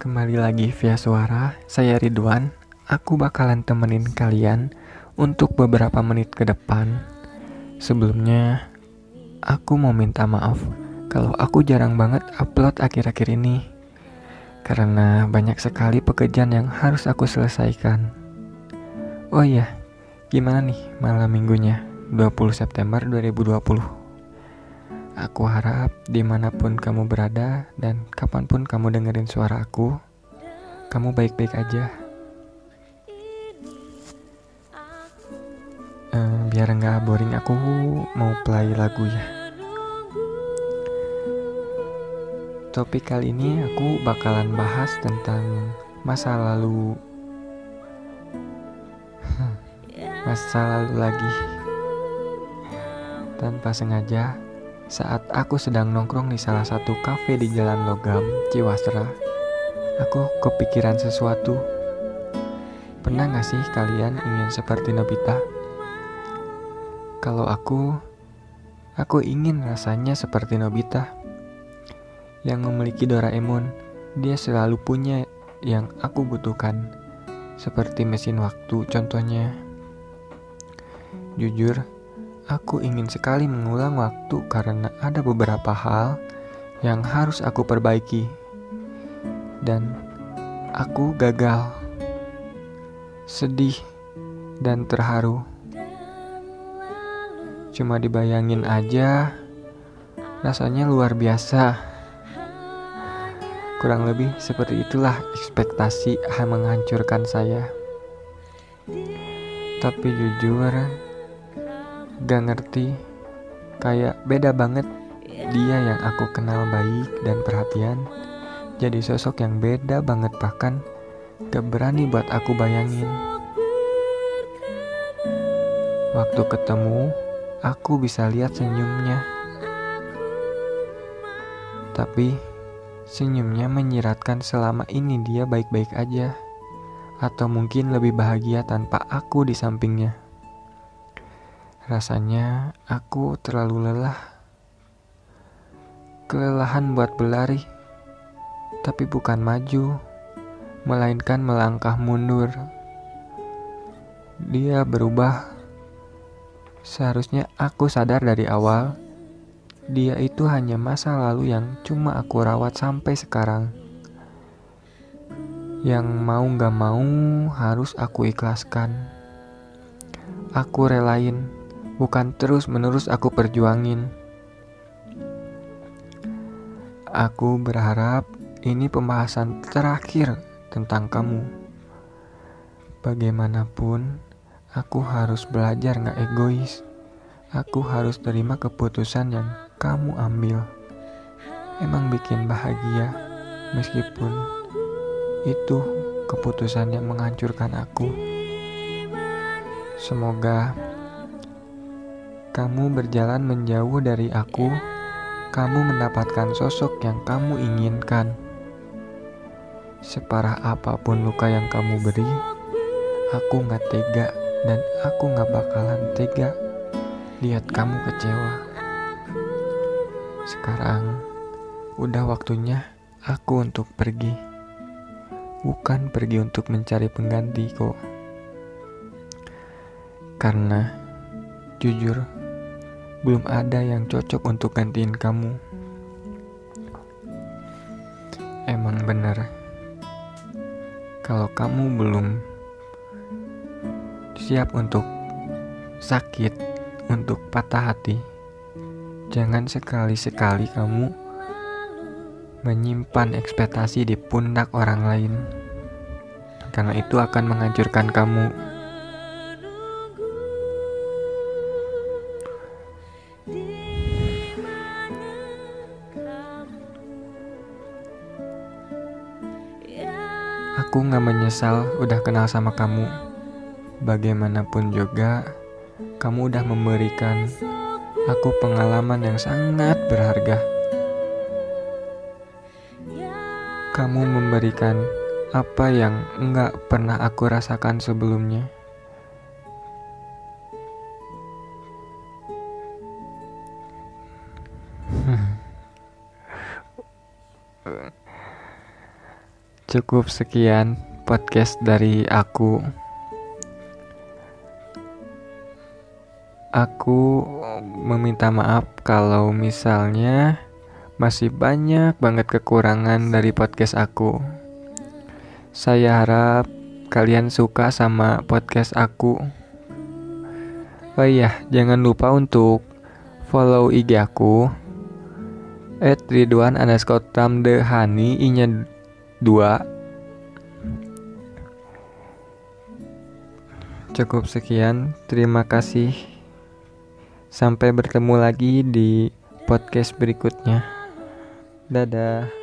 Kembali lagi via suara, saya Ridwan. Aku bakalan temenin kalian untuk beberapa menit ke depan. Sebelumnya, aku mau minta maaf kalau aku jarang banget upload akhir-akhir ini. Karena banyak sekali pekerjaan yang harus aku selesaikan. Oh iya, gimana nih malam minggunya 20 September 2020? Aku harap di mana pun kamu berada dan kapan pun kamu dengerin suara aku, kamu baik-baik aja. Uh, biar nggak boring, aku mau play lagu ya. Topik kali ini aku bakalan bahas tentang masa lalu. masa lalu lagi. Tanpa sengaja, saat aku sedang nongkrong di salah satu kafe di Jalan Logam, Ciwastra, aku kepikiran sesuatu. Pernah gak sih kalian ingin seperti Nobita? Kalau aku, aku ingin rasanya seperti Nobita yang memiliki Doraemon. Dia selalu punya yang aku butuhkan, seperti mesin waktu contohnya. Jujur, Aku ingin sekali mengulang waktu karena ada beberapa hal yang harus aku perbaiki, dan aku gagal, sedih, dan terharu. Cuma dibayangin aja, rasanya luar biasa. Kurang lebih seperti itulah ekspektasi yang menghancurkan saya. Tapi jujur, Gak ngerti, kayak beda banget. Dia yang aku kenal baik dan perhatian. Jadi sosok yang beda banget bahkan. Gak berani buat aku bayangin. Waktu ketemu, aku bisa lihat senyumnya. Tapi senyumnya menyiratkan selama ini dia baik-baik aja. Atau mungkin lebih bahagia tanpa aku di sampingnya Rasanya aku terlalu lelah. Kelelahan buat berlari, tapi bukan maju, melainkan melangkah mundur. Dia berubah. Seharusnya aku sadar dari awal, dia itu hanya masa lalu yang cuma aku rawat sampai sekarang. Yang mau gak mau harus aku ikhlaskan. Aku relain bukan terus-menerus aku perjuangin. Aku berharap ini pembahasan terakhir tentang kamu. Bagaimanapun, aku harus belajar gak egois. Aku harus terima keputusan yang kamu ambil. Emang bikin bahagia, meskipun itu keputusan yang menghancurkan aku. Semoga kamu berjalan menjauh dari aku, kamu mendapatkan sosok yang kamu inginkan. Separah apa pun luka yang kamu beri, aku gak tega dan aku gak bakalan tega lihat kamu kecewa. Sekarang, udah waktunya aku untuk pergi. Bukan pergi untuk mencari pengganti kok. Karena, jujur, belum ada yang cocok untuk gantiin kamu. Emang benar, kalau kamu belum siap untuk sakit, untuk patah hati, jangan sekali-sekali kamu menyimpan ekspektasi di pundak orang lain, karena itu akan menghancurkan kamu. Aku gak menyesal udah kenal sama kamu. Bagaimanapun juga, kamu udah memberikan aku pengalaman yang sangat berharga. Kamu memberikan apa yang enggak pernah aku rasakan sebelumnya. Cukup sekian podcast dari aku. Aku meminta maaf kalau misalnya masih banyak banget kekurangan dari podcast aku. Saya harap kalian suka sama podcast aku. Oh iya, jangan lupa untuk follow IG aku at Ridwan underscore Ramdehani inya 2 Cukup sekian, terima kasih. Sampai bertemu lagi di podcast berikutnya. Dadah.